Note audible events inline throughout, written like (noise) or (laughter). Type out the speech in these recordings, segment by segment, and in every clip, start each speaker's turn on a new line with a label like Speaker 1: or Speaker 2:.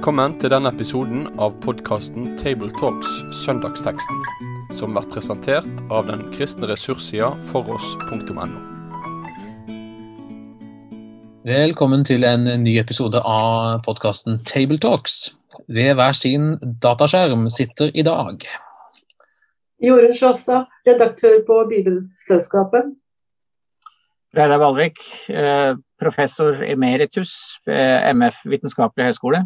Speaker 1: Velkommen til denne episoden av podkasten Tabletalks Søndagsteksten, som blir presentert av den kristne ressurssida foross.no.
Speaker 2: Velkommen til en ny episode av podkasten Tabletalks. Ved hver sin dataskjerm sitter i dag
Speaker 3: Jorunn Sjåstad, redaktør på Bibelselskapet.
Speaker 4: Reidar Valvik, eh, professor emeritus ved MF Vitenskapelig høgskole.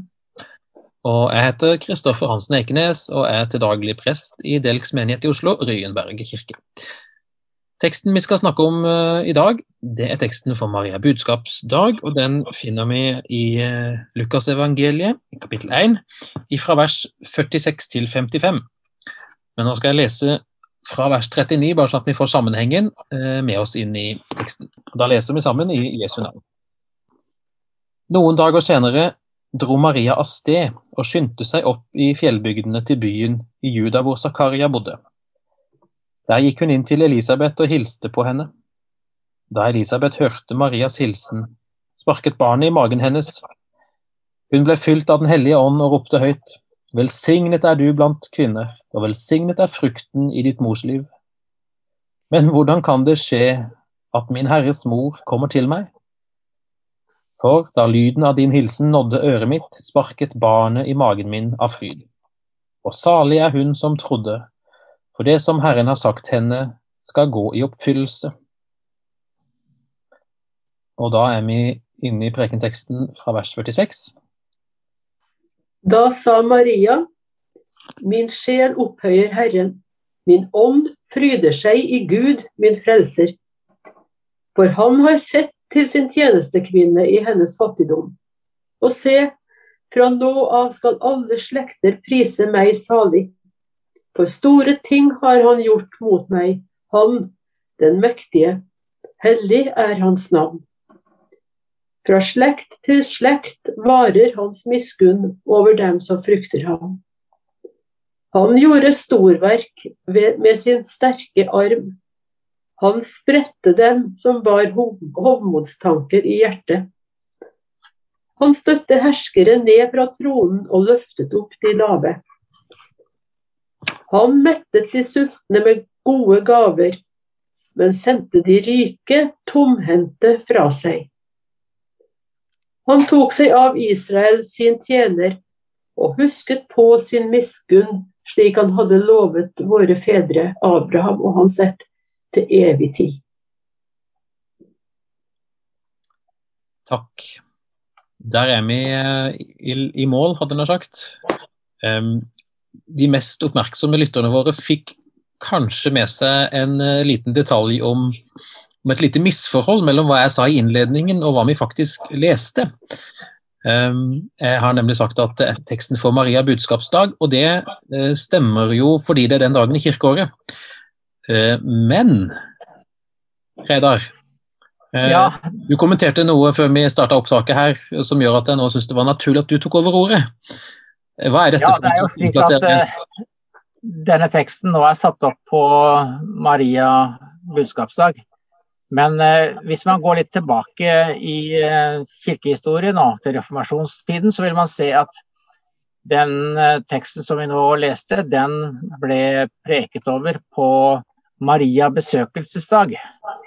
Speaker 2: Og jeg heter Kristoffer Hansen Ekenes og er til daglig prest i Delks menighet i Oslo, Ryenberg kirke. Teksten vi skal snakke om uh, i dag, det er teksten for Maria budskapsdag, og den finner vi i uh, Lukasevangeliet, kapittel 1, fra vers 46 til 55. Men nå skal jeg lese fra vers 39, bare sånn at vi får sammenhengen uh, med oss inn i teksten. Da leser vi sammen i Jesu navn. Noen dager senere dro Maria av sted og skyndte seg opp i fjellbygdene til byen i Juda hvor Zakaria bodde. Der gikk hun inn til Elisabeth og hilste på henne. Da Elisabeth hørte Marias hilsen, sparket barnet i magen hennes. Hun ble fylt av Den hellige ånd og ropte høyt, Velsignet er du blant kvinner, og velsignet er frukten i ditt mors liv. Men hvordan kan det skje at min Herres mor kommer til meg? For da lyden av din hilsen nådde øret mitt, sparket barnet i magen min av fryd. Og salig er hun som trodde, for det som Herren har sagt henne, skal gå i oppfyllelse. Og da er vi inne i prekenteksten fra vers 46.
Speaker 3: Da sa Maria, min sjel opphøyer Herren, min ånd fryder seg i Gud, min frelser. For han har sett til sin tjenestekvinne i hennes fattigdom. Og se, fra nå av skal alle slekter prise meg salig. For store ting har han gjort mot meg, han, den mektige. Hellig er hans navn. Fra slekt til slekt varer hans miskunn over dem som frykter ham. Han gjorde storverk med sin sterke arm. Han spredte dem som bar hovmodstanker i hjertet. Han støtte herskere ned fra tronen og løftet opp de lave. Han mettet de sultne med gode gaver, men sendte de rike tomhendte fra seg. Han tok seg av Israel, sin tjener, og husket på sin miskunn, slik han hadde lovet våre fedre Abraham og hans ett til evig tid.
Speaker 2: Takk. Der er vi eh, i, i mål, hadde jeg sagt. Um, de mest oppmerksomme lytterne våre fikk kanskje med seg en uh, liten detalj om, om, et lite misforhold mellom hva jeg sa i innledningen og hva vi faktisk leste. Um, jeg har nemlig sagt at det er teksten for Maria budskapsdag, og det uh, stemmer jo fordi det er den dagen i kirkeåret. Eh, men Reidar, eh, ja. du kommenterte noe før vi starta opptaket her som gjør at jeg nå syns det var naturlig at du tok over ordet. Hva er dette
Speaker 4: ja, det er jo slik at uh, denne teksten nå er satt opp på Maria budskapsdag. Men eh, hvis man går litt tilbake i eh, kirkehistorien og til reformasjonstiden, så vil man se at den teksten som vi nå leste, den ble preket over på Maria besøkelsesdag.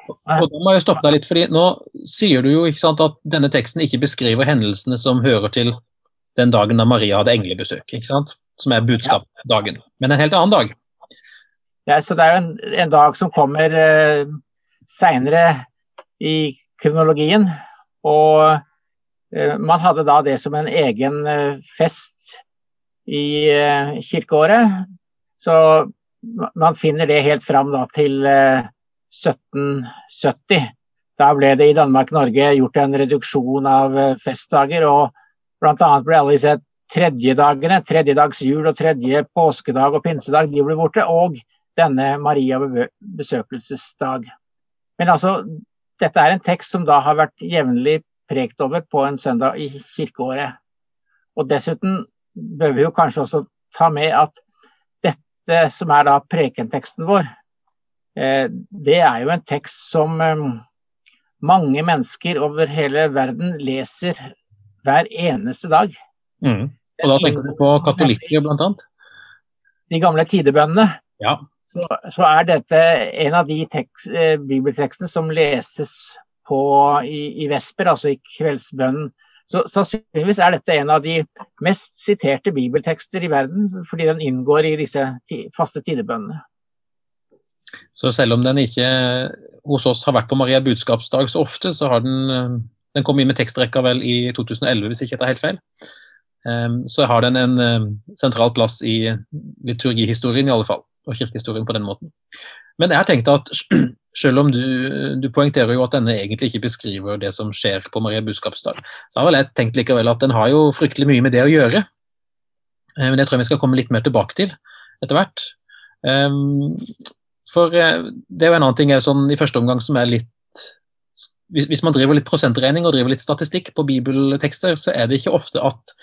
Speaker 2: Og da må jeg stoppe deg litt, fordi Nå sier du jo sant, at denne teksten ikke beskriver hendelsene som hører til den dagen da Maria hadde englebesøk, ikke sant? som er budskapsdagen. Men en helt annen dag.
Speaker 4: Ja, så Det er jo en, en dag som kommer eh, seinere i kronologien. Og eh, man hadde da det som en egen eh, fest i eh, kirkeåret. Så man finner det helt fram da, til 1770. Eh, da ble det i Danmark-Norge gjort en reduksjon av eh, festdager. og Bl.a. ble alle disse tredjedagene, tredjedagsjul og tredje påskedag og pinsedag, de ble borte. Og denne Maria besøkelsesdag. Men altså, dette er en tekst som da har vært jevnlig prekt over på en søndag i kirkeåret. Og dessuten bør vi jo kanskje også ta med at dette som er da prekenteksten vår, eh, det er jo en tekst som eh, mange mennesker over hele verden leser hver eneste dag. Mm.
Speaker 2: Og da tenker du på katolikker, annet?
Speaker 4: De gamle tidebønnene.
Speaker 2: Ja.
Speaker 4: Så, så, er dette en av de tekst, eh, bibeltekstene som leses på i, i, vesper, altså i kveldsbønnen. Så sannsynligvis er dette en av de mest siterte bibeltekster i verden, fordi den inngår i disse faste tidebønnene.
Speaker 2: Så selv om den ikke hos oss har vært på Maria budskapsdag så ofte, så har den eh, Den kom inn med tekstrekka vel i 2011, hvis ikke tar helt feil. Ehm, så har den en eh, sentral plass i liturgihistorien i alle fall, og kirkehistorien på den måten. Men jeg har tenkt at (clears throat) selv om du, du poengterer jo at denne egentlig ikke beskriver det som skjer på Maria budskapsdag, så har vel jeg tenkt likevel at den har jo fryktelig mye med det å gjøre. Eh, men det tror jeg vi skal komme litt mer tilbake til etter hvert. Um, for eh, det er jo en annen ting sånn, i første omgang som er litt hvis man driver litt prosentregning og driver litt statistikk på bibeltekster, så er det ikke ofte at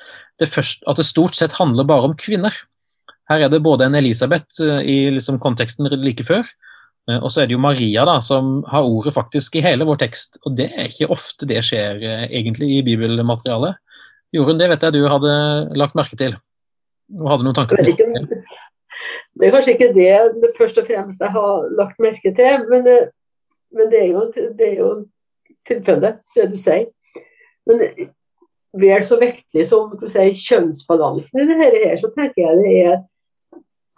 Speaker 2: det, først, at det stort sett handler bare om kvinner. Her er det både en Elisabeth eh, i liksom konteksten like før, eh, og så er det jo Maria da, som har ordet faktisk i hele vår tekst. Og det er ikke ofte det skjer egentlig i bibelmaterialet. Jorunn, det vet jeg du hadde lagt merke til. Og hadde noen tanker det?
Speaker 3: Det er kanskje ikke det, det først og fremst jeg har lagt merke til, men, eh, men det er jo, det er jo tilfellet, det du sier. Men vel så viktig som si, kjønnsbalansen i det her, så tenker jeg det er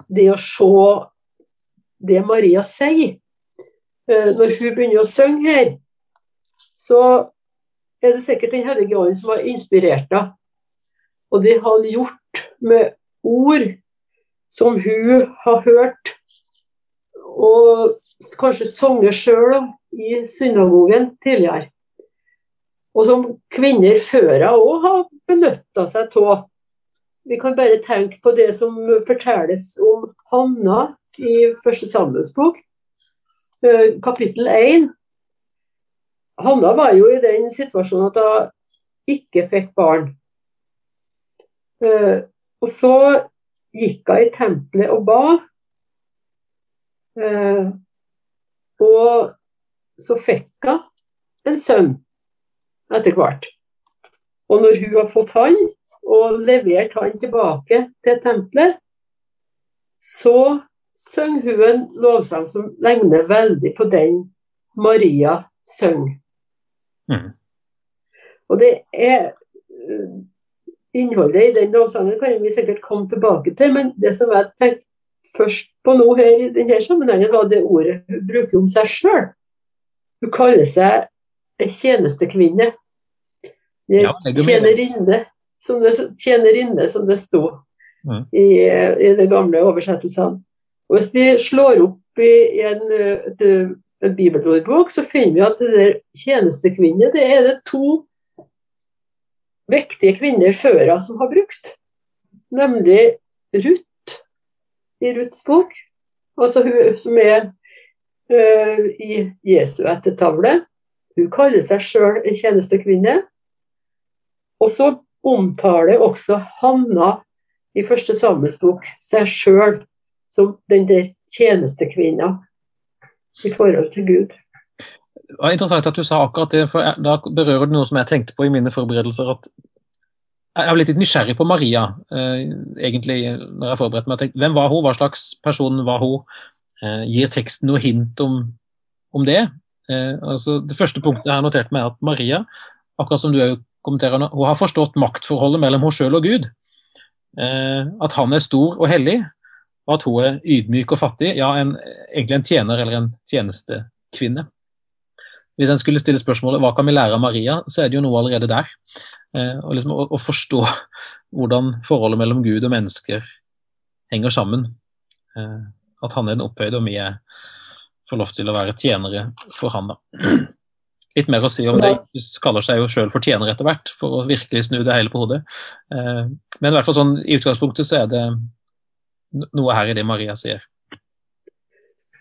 Speaker 3: det å se det Maria sier. Eh, når hun begynner å synge her, så er det sikkert Den hellige ånd som har inspirert henne. Og det har han gjort med ord som hun har hørt og kanskje sunget sjøl i synagogen tidligere. Og som kvinner før henne òg har benytta seg av. Vi kan bare tenke på det som fortelles om Hanna i første Samuelsbok, eh, kapittel 1. Hanna var jo i den situasjonen at hun ikke fikk barn. Eh, og så gikk hun i tempelet og ba. Eh, og så fikk hun en sønn etter hvert. Og når hun har fått han, og levert han tilbake til tempelet, så synger hun en lovsang som ligner veldig på den Maria synger. Mm. Og det er Innholdet i den lovsangen kan vi sikkert komme tilbake til, men det som jeg tenkte først på nå her i denne sammenhengen, var det ordet hun bruker om seg sjøl. Hun kaller seg tjenestekvinne. Ja, tjenerinne, som det, tjenerinne, som det sto mm. i, i de gamle oversettelsene. Og Hvis vi slår opp i en, en, en bibelordbok, så finner vi at det der tjenestekvinne det er det to viktige kvinner før henne som har brukt. Nemlig Ruth i Ruths bok, altså hun som er uh, i Jesu ettertavle. Hun kaller seg sjøl en tjenestekvinne. Og så omtaler også Hanna i første Samuels bok seg sjøl som den der tjenestekvinna i forhold til Gud.
Speaker 2: Det var interessant at du sa akkurat det, for da berører du noe som jeg tenkte på i mine forberedelser. at Jeg var litt nysgjerrig på Maria, eh, egentlig, når jeg forberedte meg. Tenkte, hvem var hun, hva slags person var hun? Eh, gir teksten noe hint om, om det? Eh, altså, det første punktet jeg har notert meg, er at Maria, akkurat som du kommenterer hun, hun har forstått maktforholdet mellom henne sjøl og Gud. Eh, at han er stor og hellig, og at hun er ydmyk og fattig. Ja, en, egentlig en tjener eller en tjenestekvinne. Hvis en skulle stille spørsmålet hva kan vi lære av Maria, så er det jo noe allerede der. Eh, og liksom å, å, forstå (laughs) hvordan forholdet mellom Gud og mennesker henger sammen. Eh, at han er den opphøyde, og vi er, får lov til å være tjenere for han. da. (clears throat) Litt mer å si om det. Jesus kaller seg jo sjøl for tjener etter hvert, for å virkelig snu det hele på hodet. Eh, men i hvert fall sånn, i utgangspunktet så er det noe her i det Maria sier.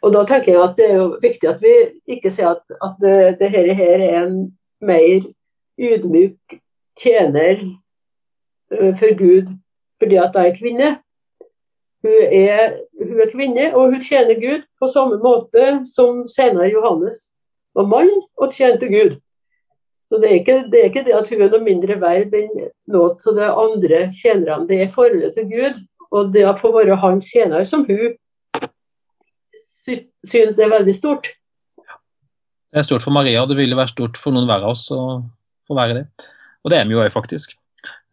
Speaker 3: Og da tenker jeg at Det er jo viktig at vi ikke sier at, at det, det her, her, er en mer ydmyk tjener eh, for Gud fordi at jeg er kvinne. Hun er, hun er, kvinne, og hun tjener Gud på samme måte som senere Johannes var mann og tjente Gud. Så det er, ikke, det er, ikke, det at hun er noe mindre verd enn noe av de andre tjenerne. Det er forholdet til Gud, og det å få være hans tjener som hun sy syns er veldig stort.
Speaker 2: Det er stort for Maria, og det ville være stort for noen hver av oss å få være det. Og det er vi jo faktisk.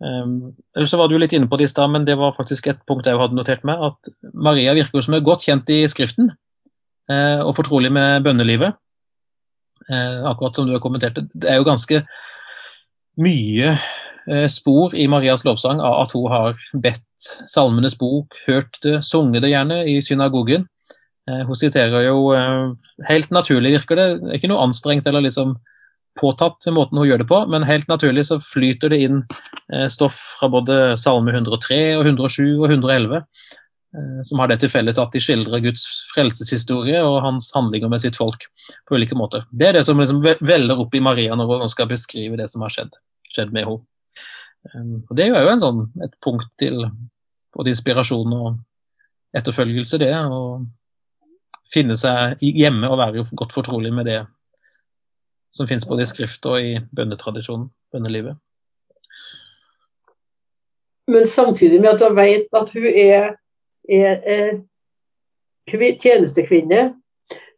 Speaker 2: Um, så var du litt inne på det i stad, men det var faktisk et punkt jeg hadde notert meg. At Maria virker jo som er godt kjent i Skriften, uh, og fortrolig med bønnelivet. Uh, akkurat som du har kommentert det. Det er jo ganske mye uh, spor i Marias lovsang av at hun har bedt Salmenes bok, hørt det, sunget det gjerne i synagogen. Hun siterer jo helt naturlig, virker det. Ikke noe anstrengt eller liksom påtatt måten hun gjør det på, men helt naturlig så flyter det inn eh, stoff fra både Salme 103 og 107 og 111, eh, som har det til felles at de skildrer Guds frelseshistorie og hans handlinger med sitt folk på ulike måter. Det er det som liksom veller opp i Maria når hun skal beskrive det som har skjedd, skjedd med henne. Um, og Det er jo sånn, et punkt til både inspirasjon og etterfølgelse, det. Å finne seg hjemme og være godt fortrolig med det som finnes både i skrift og i bønnetradisjonen, bønnelivet.
Speaker 3: Men samtidig med at hun vet at hun er, er, tjenestekvinne,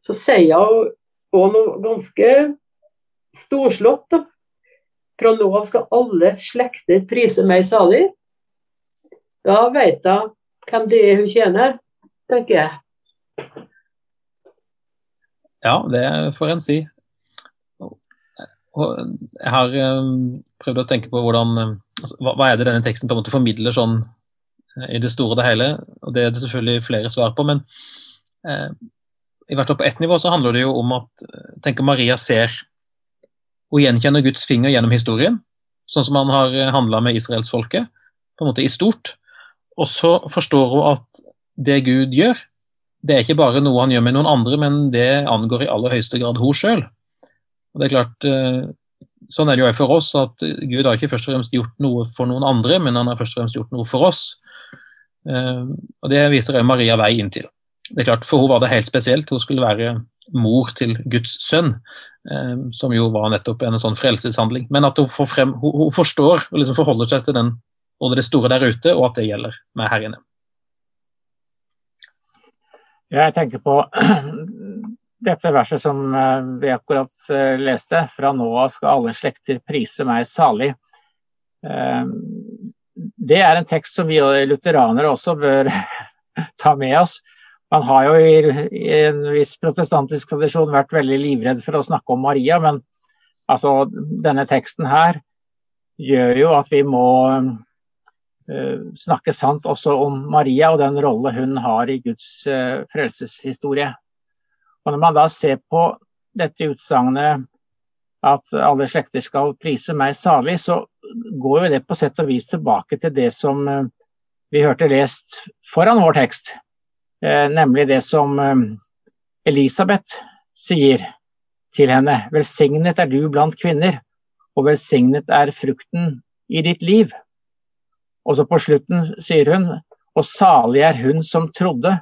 Speaker 3: så sier hun òg noe ganske storslått. da. Fra nå av skal alle slekter prise meg salig. Da vet hun hvem det er hun tjener, tenker jeg.
Speaker 2: Ja, det får en si. Jeg har um, prøvd å tenke på hvordan, altså, hva, er det denne teksten på en måte formidler sånn i det store og det hele. og Det er det selvfølgelig flere svar på. Men eh, i hvert fall på ett nivå så handler det jo om at tenker Maria ser og gjenkjenner Guds finger gjennom historien, sånn som han har handla med israelsfolket, på en måte i stort. Og så forstår hun at det Gud gjør, det er ikke bare noe han gjør med noen andre, men det angår i aller høyeste grad hun sjøl. Og det er klart, eh, Sånn er det jo for oss, at Gud har ikke først og fremst gjort noe for noen andre, men han har først og fremst gjort noe for oss. Eh, og Det viser Maria vei inn til. Det er klart, For henne var det helt spesielt. Hun skulle være mor til Guds sønn, eh, som jo var nettopp en sånn frelseshandling. Men at hun, frem, hun forstår og liksom forholder seg til den, både det store der ute, og at det gjelder med her inne.
Speaker 4: Jeg tenker på (clears throat) dette verset som eh, vi akkurat eh, leste, fra nå av skal alle slekter prise meg salig. Eh, det er en tekst som vi lutheranere også bør (laughs) ta med oss. Man har jo i en viss protestantisk tradisjon vært veldig livredd for å snakke om Maria, men altså, denne teksten her gjør jo at vi må snakke sant også om Maria og den rolle hun har i Guds frelseshistorie. Og Når man da ser på dette utsagnet at alle slekter skal prise meg salig, så går jo det på sett og vis tilbake til det som eh, vi hørte lest foran vår tekst. Eh, nemlig det som eh, Elisabeth sier til henne. Velsignet er du blant kvinner, og velsignet er frukten i ditt liv. Og så på slutten sier hun, og salig er hun som trodde,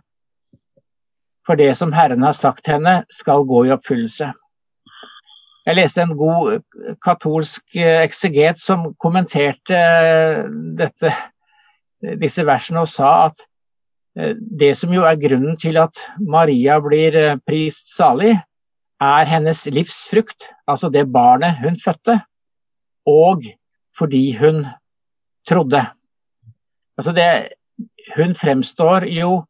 Speaker 4: for det som Herren har sagt henne, skal gå i oppfyllelse. Jeg leste en god eh, katolsk eh, ekseget som kommenterte eh, dette, disse versene og sa at det som jo er grunnen til at Maria blir prist salig, er hennes livsfrukt, altså det barnet hun fødte, og fordi hun trodde. Altså det, hun fremstår jo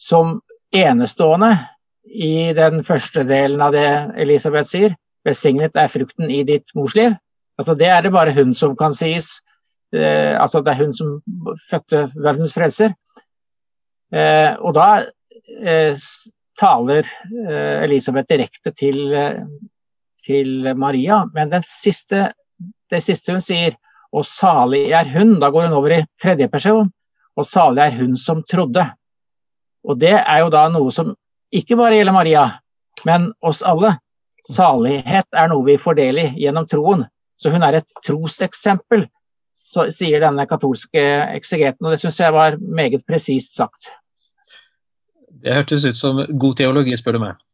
Speaker 4: som enestående i den første delen av det Elisabeth sier. Besignet er frukten i ditt mors liv. Altså, det er det bare hun som kan sies. Eh, altså, det er hun som fødte verdens frelser. Eh, og da eh, taler eh, Elisabeth direkte til, eh, til, Maria. Men siste, det siste hun sier, og salig er hun, da går hun over i tredje person, og salig er hun som trodde. Og det er jo da noe som ikke bare gjelder Maria, men oss alle. Salighet er noe vi får del i gjennom troen. Så hun er et troseksempel, sier denne katolske eksegeten. Og det syns jeg var meget presist sagt.
Speaker 2: Det hørtes ut som god teologi, spør du meg.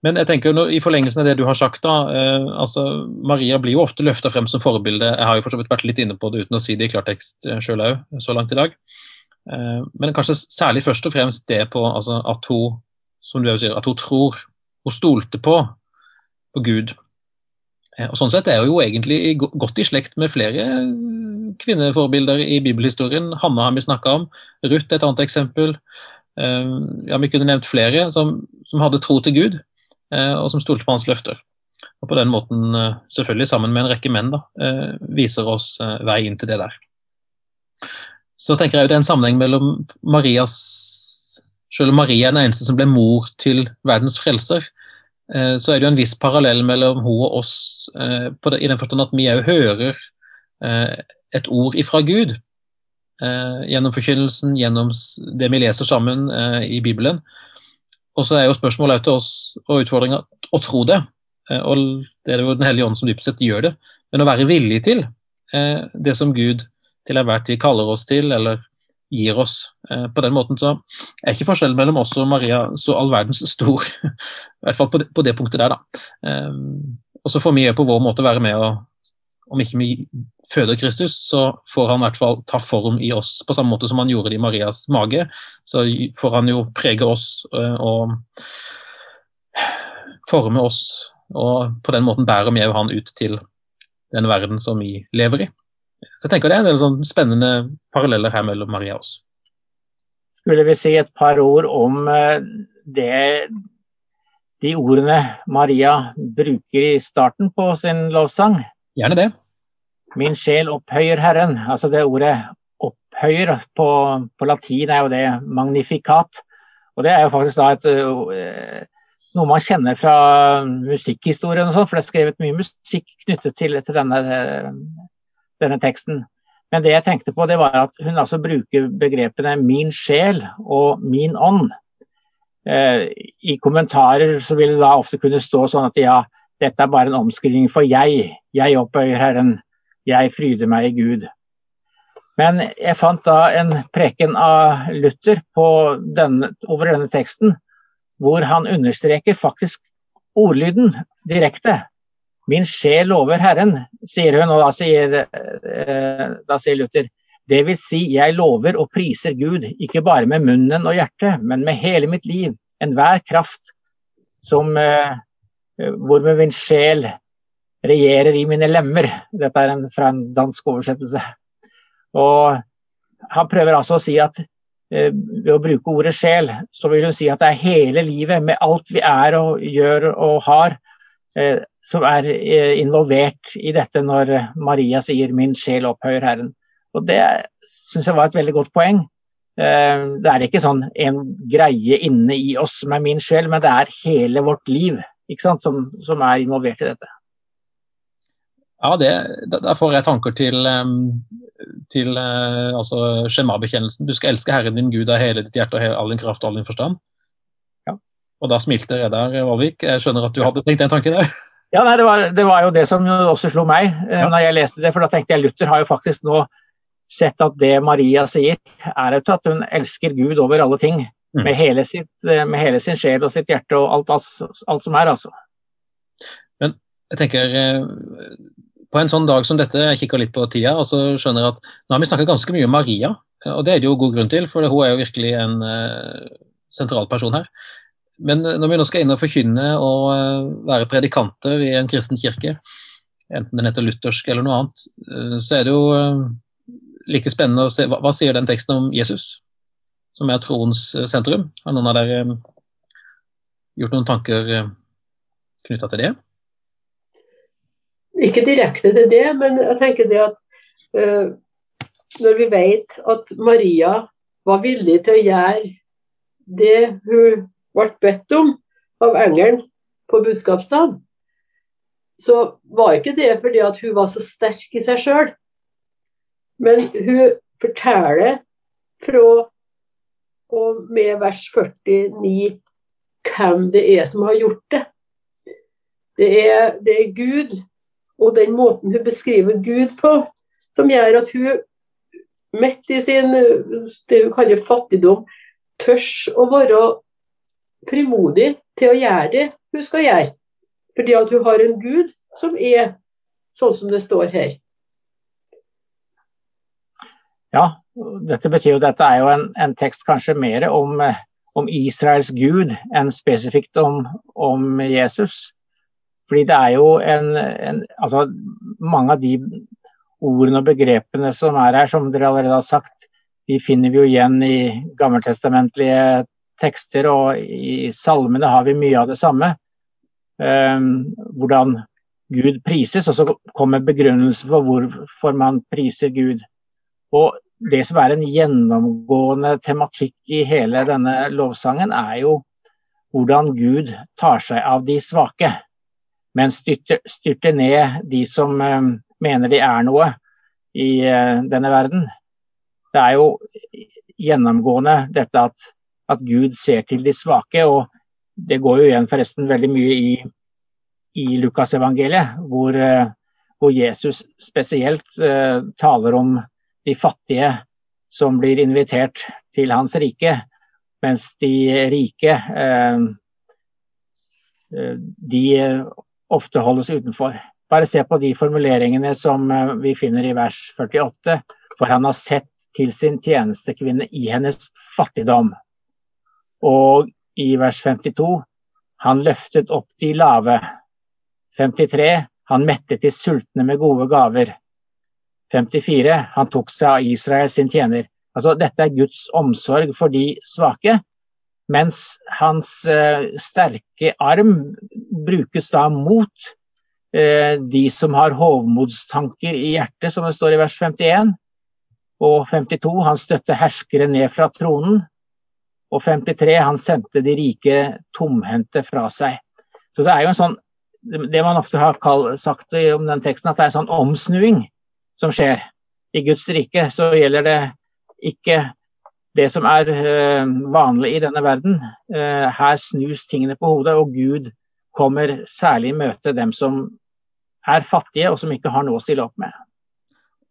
Speaker 2: Men jeg tenker nå, i forlengelsen av det du har sagt, da, eh, altså Maria blir jo ofte løfta frem som forbilde. Jeg har jo for så vidt vært litt inne på det uten å si det i klartekst eh, sjøl òg, så langt i dag. Eh, men kanskje særlig først og fremst det på altså, at hun som du sier, at hun tror og stolte på, på Gud. Eh, og Sånn sett er hun jo egentlig godt i slekt med flere kvinneforbilder i bibelhistorien. Hanna har vi snakka om, Ruth et annet eksempel. Eh, ja, Vi kunne nevnt flere som, som hadde tro til Gud, og som stolte på hans løfter. Og på den måten, selvfølgelig sammen med en rekke menn, da, viser oss vei inn til det der. Så tenker jeg jo det er en sammenheng mellom Marias Selv om Maria er den eneste som ble mor til verdens frelser, så er det jo en viss parallell mellom hun og oss i den forstand at vi òg hører et ord ifra Gud gjennom forkynnelsen, gjennom det vi leser sammen i Bibelen. Og så er jo spørsmålet til oss og utfordringa å tro det. Eh, og det er jo Den hellige ånd som dypest sett gjør det. Men å være villig til eh, det som Gud til enhver tid kaller oss til, eller gir oss. Eh, på den måten så er ikke forskjellen mellom oss og Maria så all verdens stor. (laughs) I hvert fall på det, punktet der, da. Og så får vi på vår måte være med og om ikke vi føder Kristus, så får han i hvert fall ta form i oss, på samme måte som han gjorde det i Marias mage. Så får han jo prege oss eh, og forme oss, og på den måten bærer vi han ut til den verden som vi lever i. Så jeg tenker Det er en del sånn spennende paralleller her mellom Maria og oss.
Speaker 4: Skulle vi si et par ord om eh, det, de ordene Maria bruker i starten på sin lovsang?
Speaker 2: Gjerne det.
Speaker 4: Min sjel opphøyer Herren. Altså det ordet opphøyer på, på latin er jo det magnifikat. Og det er jo faktisk da et, uh, noe man kjenner fra musikkhistorien og sånn, for det er skrevet mye musikk knyttet til, til denne, denne, teksten. Men det jeg tenkte på, det var at hun altså bruker begrepene 'min sjel' og 'min ånd'. Eh, I kommentarer så vil det da ofte kunne stå sånn at ja, dette er bare en omskriving for jeg. Jeg opphøyer Herren. Jeg fryder meg i Gud. Men jeg fant da en preken av Luther denne, over denne teksten, hvor han understreker faktisk ordlyden direkte. Min sjel lover Herren, sier hun, og da sier, eh, da sier Luther. Det vil si, jeg lover og priser Gud, ikke bare med munnen og hjertet, men med hele mitt liv, enhver kraft som, eh, hvor min sjel regjerer i mine lemmer. Dette er en, fra en dansk oversettelse. Og han prøver altså å si at eh, ved å bruke ordet sjel, så vil hun si at det er hele livet, med alt vi er og gjør og har, som er eh, involvert i dette når Maria sier 'min sjel opphøyer Herren'. Og Det syns jeg var et veldig godt poeng. Eh, det er ikke sånn en greie inne i oss som er min sjel, men det er hele vårt liv som, som er involvert i dette.
Speaker 2: Ja, det, da får jeg tanker til, til altså skjemabekjennelsen. Du skal elske Herren din Gud av hele ditt hjerte og all din kraft og all din forstand. Og da smilte Reidar Valvik. Jeg skjønner at du hadde tenkt den tanken der? (laughs)
Speaker 4: Ja, nei, det, var, det, var, jo det som også slo meg uh, ja. når jeg leste det. For da tenkte jeg Luther har jo faktisk nå sett at det Maria sier, er at hun elsker Gud over alle ting. Mm. Med, hele sitt, eh, med, hele sin sjel og sitt hjerte og alt, alt, alt som er, altså.
Speaker 2: Men jeg tenker på en sånn dag som dette, jeg kikker litt på tida, og så skjønner jeg at nå har vi snakket ganske mye om Maria, og det er det jo god grunn til, for hun er jo virkelig en uh, sentral person her. Men når vi nå skal inn og forkynne og uh, være predikanter i en kristen kirke, enten den heter luthersk eller noe annet, uh, så er det jo like spennende å se hva, hva, sier den teksten om Jesus, som er troens sentrum. Har noen av dere gjort noen tanker knytta til det?
Speaker 3: Ikke direkte til det, men jeg tenker det at uh, når vi vet at Maria var villig til å gjøre det hun ble bedt om av engelen på budskapsdagen, så var ikke det fordi at hun var så sterk i seg sjøl. Men hun forteller fra og med vers 49 hvem det er som har gjort det. Det er, det er Gud og den måten hun beskriver Gud på, som gjør at hun midt i sin det hun kaller fattigdom, tørs å være frimodig til å gjøre det hun skal gjøre. Fordi at hun har en Gud som er sånn som det står her.
Speaker 4: Ja, dette betyr jo dette er jo en, en tekst kanskje mer om, om, Israels gud enn spesifikt om, om, Jesus. Fordi det er jo en, en altså Mange av de ordene og begrepene som er her, som dere allerede har sagt, de finner vi jo igjen i gammeltestamentlige tekster, og i salmene har vi mye av det samme. Um, hvordan Gud prises, og så kommer begrunnelsen for hvorfor man priser Gud. Og Det som er en gjennomgående tematikk i hele denne lovsangen, er jo hvordan Gud tar seg av de svake, men styrter, styrter ned de som um, mener de er noe i uh, denne verden. Det er jo gjennomgående dette at, at Gud ser til de svake, og det går jo igjen forresten veldig mye i i Lukasevangeliet, hvor, eh, hvor Jesus spesielt uh, taler om de fattige som blir invitert til hans rike, mens de rike uh, de ofte holdes utenfor. Bare se på de formuleringene som vi finner i vers 48. For han har sett til sin tjenestekvinne i hennes fattigdom. Og i vers 52 han løftet opp de lave 53. Han mettet de sultne med gode gaver. 54. Han tok seg av Israel sin tjener. Altså, dette er Guds omsorg for de svake, mens hans eh, sterke arm brukes da mot eh, de som har hovmodstanker i hjertet, som det står i vers 51. Og 52. Han støtter herskere ned fra tronen. Og 53. Han sendte de rike tomhendte fra seg. Så det er jo en sånn det man ofte har sagt om den teksten, at det er en sånn omsnuing som skjer. I Guds rike så gjelder det ikke det som er uh, vanlig i denne verden. Uh, her snus tingene på hodet, og Gud kommer særlig i møte dem som er fattige og som ikke har noe å stille opp med.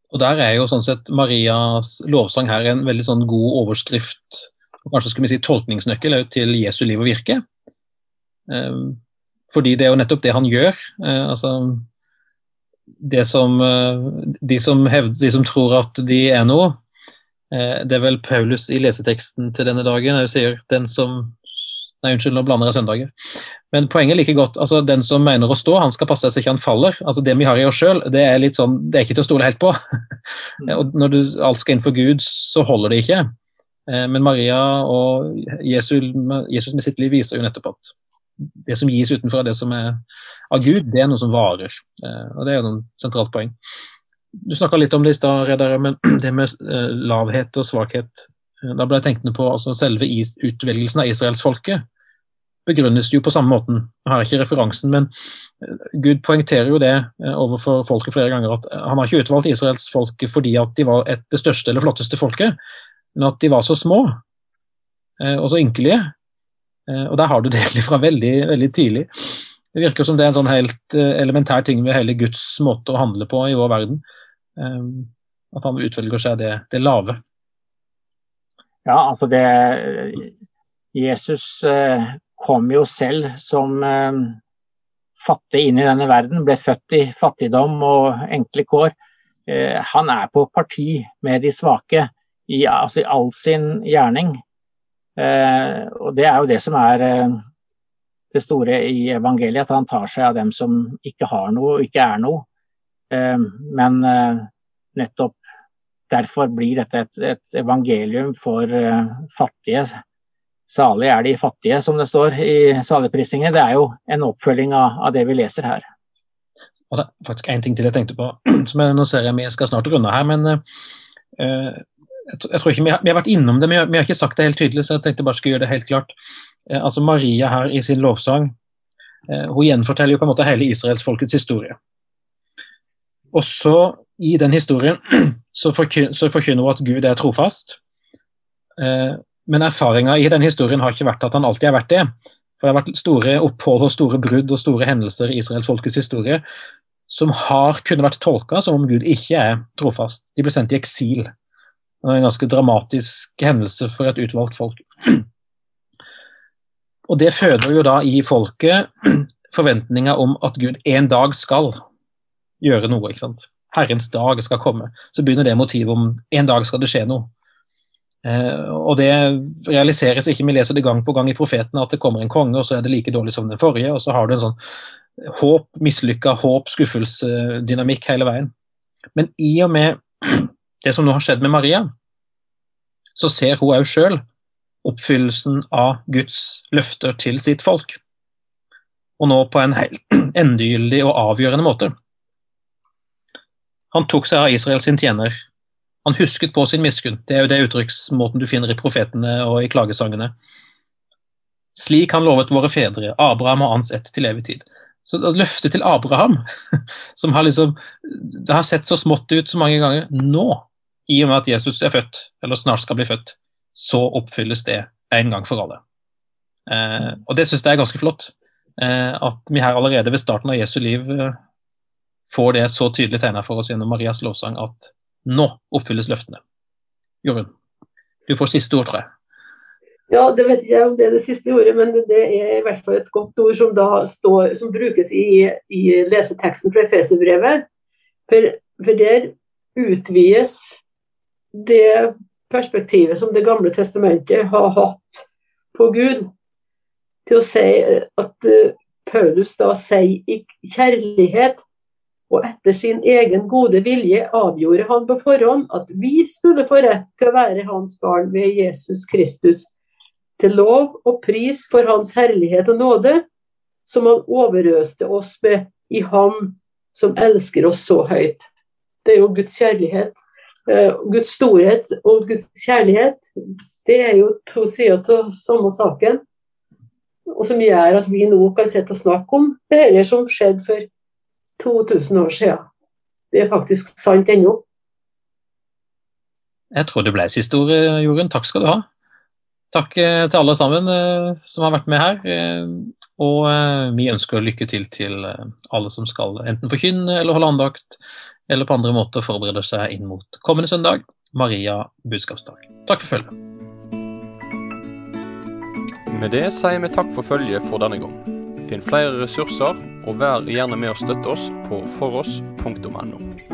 Speaker 2: Og Der er jo sånn sett Marias lovsang her en veldig sånn god overskrift, og kanskje skal vi si tolkningsnøkkel til Jesu liv og virke. Um, fordi det er jo nettopp det han gjør. Eh, altså, det som, eh, de, som hevder, de som tror at de er noe, eh, det er vel Paulus i leseteksten til denne dagen. Jeg sier den som Nei, unnskyld, nå blander jeg søndager. Men poenget er like godt. altså Den som mener å stå, han skal passe så ikke han faller. altså Det vi har i oss sjøl, det er litt sånn, det er ikke til å stole helt på. (laughs) og Når du, alt skal inn for Gud, så holder det ikke. Men Maria og Jesus, Jesus med sitt liv viser jo nettopp at det som gis utenfra det som er av Gud, det er noe som varer. Eh, og Det er jo noen sentralt poeng. Du snakka litt om det i stad, men (clears throat) det med eh, lavhet og svakhet. Eh, da ble jeg tenkt på altså Selve utvelgelsen av israelsfolket begrunnes jo på samme måten. Jeg har ikke referansen, men Gud poengterer jo det overfor folket flere ganger at han har ikke utvalgt israelsfolket fordi at de var et, det største eller flotteste folket, men at de var så små og så ynkelige Eh, og der har du det (laughs) egentlig fra veldig, veldig tidlig. Det virker som det er en sånn helt eh, elementær ting ved hele Guds måte å handle på i vår verden. Eh, at han utvelger seg det, det lave.
Speaker 4: Ja, altså det Jesus kom jo selv som fattig inn i denne verden, ble født i fattigdom og enkle kår. Han er på parti med de svake i, altså i all sin gjerning. Eh, og Det er jo det som er eh, det store i evangeliet, at han tar seg av dem som ikke har noe og ikke er noe. Eh, men nettopp derfor blir dette et, et evangelium for fattige. Salig er de fattige, som det står i saligprisningen. Det er jo en oppfølging av, av det vi leser her.
Speaker 2: Og det er faktisk én ting til jeg tenkte på. (clears throat) som jeg, Nå ser jeg vi skal snart runde her, men uh, jeg, tror ikke vi har, vi har, vært innom det, men vi har, ikke sagt det helt tydelig, så jeg tenkte bare skulle gjøre det helt klart. Eh, altså Maria her i sin lovsang, eh, hun gjenforteller jo på en måte hele israelsfolkets historie. Og så i den historien (clears throat) så, forkyn, så forkynner hun at Gud er trofast. Eh, men erfaringa i den historien har ikke vært at han alltid har vært det. For det har vært store opphold og store brudd og store hendelser i israelsfolkets historie som har kunne vært tolka som om Gud ikke er trofast. De ble sendt i eksil. En ganske dramatisk hendelse for et utvalgt folk. Og det føder jo da i folket forventninger om at Gud en dag skal gjøre noe. ikke sant? Herrens dag skal komme. Så begynner det motivet om en dag skal det skje noe. Eh, og det realiseres ikke. Vi leser det gang på gang i profetene at det kommer en konge, og så er det like dårlig som den forrige. Og så har du en sånn håp, mislykka håp, skuffelse-dynamikk hele veien. Men i og med det som nå har skjedd med Maria, så ser hun òg sjøl oppfyllelsen av Guds løfter til sitt folk. Og nå på en helt (clears throat) endegyldig og avgjørende måte. Han tok seg av Israels sin tjener. Han husket på sin miskunn. Det er jo det uttrykksmåten du finner i profetene og i klagesangene. Slik han lovet våre fedre, Abraham og hans ett til evig tid. Så Løftet til Abraham, (laughs) som har liksom, det har sett så smått ut så mange ganger, nå, i og med at Jesus er født, eller snart skal bli født, så oppfylles det en gang for alle. Eh, og Det syns jeg er ganske flott. Eh, at vi her allerede ved starten av Jesu liv eh, får det så tydelig tegna for oss gjennom Marias lovsang at nå oppfylles løftene. Jorunn, du får siste ord, tror jeg.
Speaker 3: Ja, det vet jeg om det er det siste ordet, men det er i hvert fall et godt ord som står, som brukes i, i leseteksten fra Efeserbrevet. For, for der utvides det perspektivet som Det gamle testamentet har hatt på Gud, til å si at uh, Paulus da sier i kjærlighet og etter sin egen gode vilje avgjorde han på forhånd at vi skulle få rett til å være hans barn ved Jesus Kristus, til lov og pris for hans herlighet og nåde, som han overøste oss med i ham som elsker oss så høyt. Det er jo Guds kjærlighet. Eh, Guds storhet og Guds kjærlighet, det er jo to sider av samme saken. Og som gjør at vi nå kan sitte og snakke om det dette som skjedde for 2000 år siden. Det er faktisk sant ennå.
Speaker 2: Jeg tror det ble siste ord, Jorunn. Takk skal du ha. Takk eh, til alle sammen eh, som har vært med her. Og vi ønsker lykke til til alle som skal enten forkynne eller holde andakt, eller på andre måter forberede seg inn mot kommende søndag, Maria budskapsdag. Takk for følget.
Speaker 1: Med det sier vi takk for følget for denne gang. Finn flere ressurser, og vær gjerne med å støtte oss på foross.no.